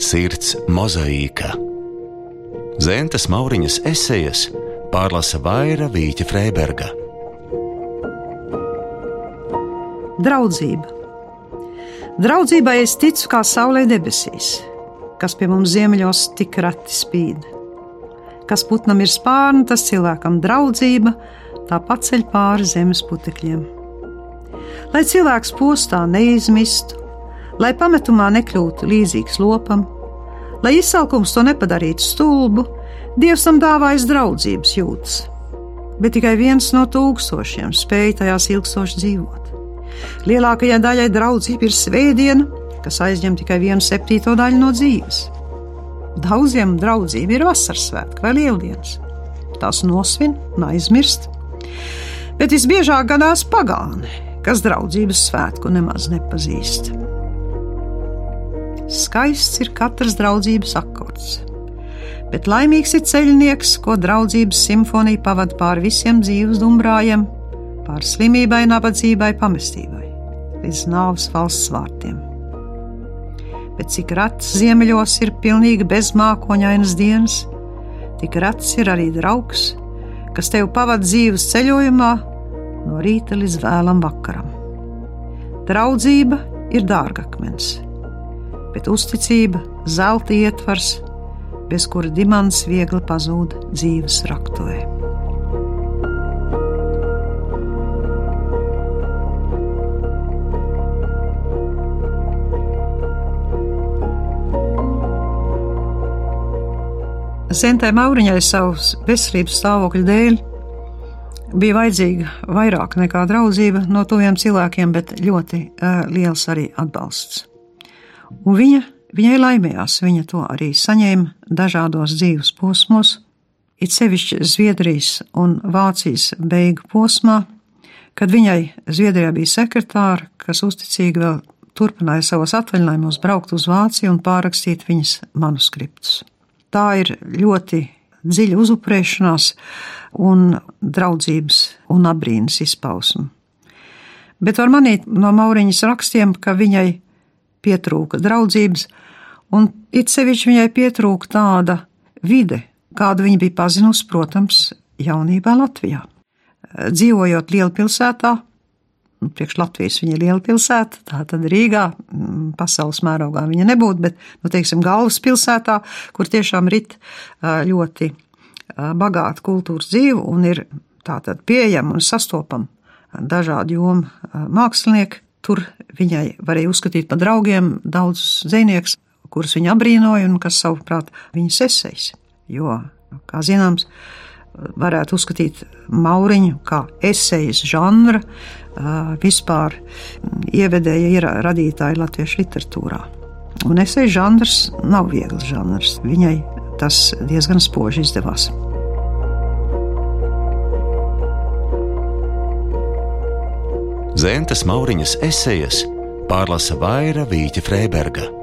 Sirds mozaīka. Zentes Mauriņas esejas pārlasa Vaira Vīķa Freiberga. Draudzība. Draudzībai es ticu kā saulē debesīs, kas pie mums ziemeļos tik reti spīd. Kas putnam ir spārni, tas cilvēkam draudzība, tā paceļ pāri zemes putekļiem. Lai cilvēks postā neizmistu, lai pametumā nekļūtu līdzīgs lopam, lai izsalkums to nepadarītu stulbu, Dievs tam dāvājas draudzības jūtas, bet tikai viens no tūkstošiem spēja tajās ilgstoši dzīvot. Lielākajai daļai draudzība ir svētdiena, kas aizņem tikai vienu septīto daļu no dzīves. Daudziem draudzība ir vasaras svētki vai lieldienas. Tās nosvin un aizmirst, bet visbiežāk gadās pagāni, kas draudzības svētku nemaz nepazīst. Skaists ir katrs draudzības akords, bet laimīgs ir ceļnieks, ko draudzības simfonija pavada pāri visiem dzīves dumbrājiem, pāri slimībai, nabadzībai, pamestībai, līdz nāves valsts vārtiem. Bet cik rats ziemeļos ir pilnīgi bezmākoņainas dienas, tik rats ir arī draugs, kas tev pavada dzīves ceļojumā no rīta līdz vēlam vakaram. Draudzība ir dārgakmens bet uzticība, zelta ietvars, bez kura dimants viegli pazūd dzīves raktuvē. Zentē Mauriņai savas veselības stāvokļa dēļ bija vajadzīga vairāk nekā draudzība no tuviem cilvēkiem, bet ļoti uh, liels arī atbalsts. Un viņa, viņai laimējās, viņa to arī saņēma dažādos dzīves posmos, it sevišķi Zviedrijas un Vācijas beigu posmā, kad viņai Zviedrijā bija sekretāra, kas uzticīgi vēl turpināja savos atvaļinājumos braukt uz Vāciju un pārrakstīt viņas manuskriptus. Tā ir ļoti dziļa uzupurēšanās un draudzības un abrīnas izpausme. Bet var manīt no Mauriņas rakstiem, ka viņai pietrūka draudzības, un it sevišķi viņai pietrūka tāda vide, kādu viņa bija pazinusi, protams, jaunībā Latvijā. Dzīvojot lielpilsētā, nu, priekš Latvijas viņa ir liela pilsēta, tā tad Rīgā, mm, pasaules mērogā viņa nebūtu, bet, nu, teiksim, galvaspilsētā, kur tiešām rit ļoti bagāta kultūras dzīve un ir tātad pieejama un sastopama dažādu jomu mākslinieki, Tur viņai varēja uzskatīt par draugiem daudzus zvejniekus, kurus viņa apbrīnoja un kas, savuprāt, viņas esejas. Jo, kā zināms, varētu uzskatīt Mauriņu kā esejas žanra, vispār ievedēja radītāja latviešu literatūrā. Un esejas žanrs nav viegls žanrs. Viņai tas diezgan spoži izdevās. Zentes Mauriņas esejas pārlasa Vaira Vīķa Freiberga.